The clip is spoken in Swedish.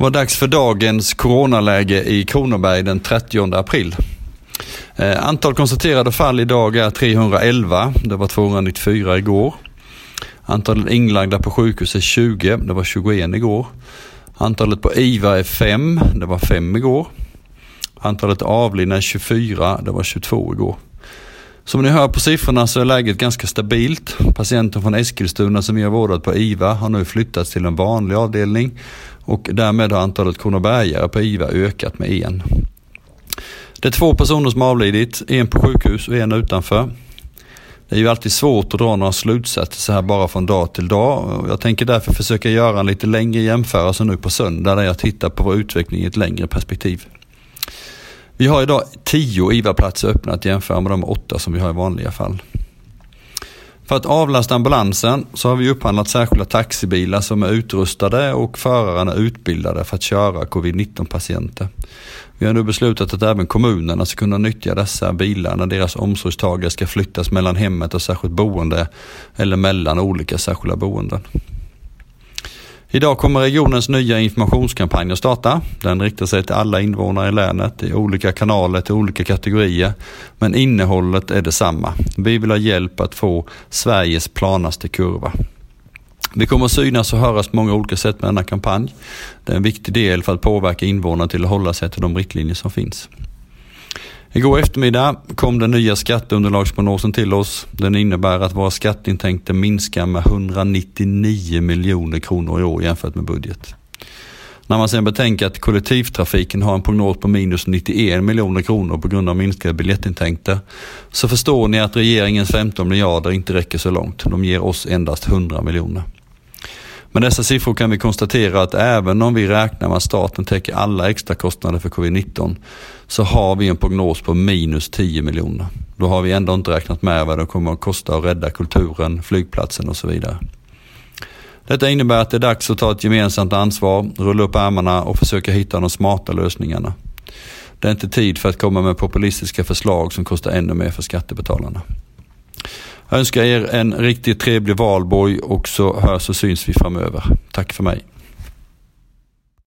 Det var dags för dagens coronaläge i Kronoberg den 30 april. Eh, antal konstaterade fall idag är 311. Det var 294 igår. Antalet inlagda på sjukhus är 20. Det var 21 igår. Antalet på IVA är 5. Det var 5 igår. Antalet avlidna är 24. Det var 22 igår. Som ni hör på siffrorna så är läget ganska stabilt. Patienten från Eskilstuna som vi har vårdat på IVA har nu flyttats till en vanlig avdelning och därmed har antalet kronobergare på IVA ökat med en. Det är två personer som har avlidit, en på sjukhus och en utanför. Det är ju alltid svårt att dra några slutsatser så här bara från dag till dag. Jag tänker därför försöka göra en lite längre jämförelse nu på söndag där jag tittar på vår utveckling i ett längre perspektiv. Vi har idag 10 IVA-platser öppna att jämföra med de åtta som vi har i vanliga fall. För att avlasta ambulansen så har vi upphandlat särskilda taxibilar som är utrustade och förarna utbildade för att köra covid-19 patienter. Vi har nu beslutat att även kommunerna ska kunna nyttja dessa bilar när deras omsorgstagare ska flyttas mellan hemmet och särskilt boende eller mellan olika särskilda boenden. Idag kommer regionens nya informationskampanj att starta. Den riktar sig till alla invånare i länet i olika kanaler till olika kategorier. Men innehållet är detsamma. Vi vill ha hjälp att få Sveriges planaste kurva. Vi kommer att synas och höras på många olika sätt med denna kampanj. Det är en viktig del för att påverka invånarna till att hålla sig till de riktlinjer som finns. Igår eftermiddag kom den nya skatteunderlagsprognosen till oss. Den innebär att våra skatteintäkter minskar med 199 miljoner kronor i år jämfört med budget. När man sedan betänker att kollektivtrafiken har en prognos på minus 91 miljoner kronor på grund av minskade biljettintäkter så förstår ni att regeringens 15 miljarder inte räcker så långt. De ger oss endast 100 miljoner. Med dessa siffror kan vi konstatera att även om vi räknar med att staten täcker alla extra kostnader för covid-19 så har vi en prognos på minus 10 miljoner. Då har vi ändå inte räknat med vad det kommer att kosta att rädda kulturen, flygplatsen och så vidare. Detta innebär att det är dags att ta ett gemensamt ansvar, rulla upp ärmarna och försöka hitta de smarta lösningarna. Det är inte tid för att komma med populistiska förslag som kostar ännu mer för skattebetalarna. Jag önskar er en riktigt trevlig valborg och så hörs och syns vi framöver. Tack för mig.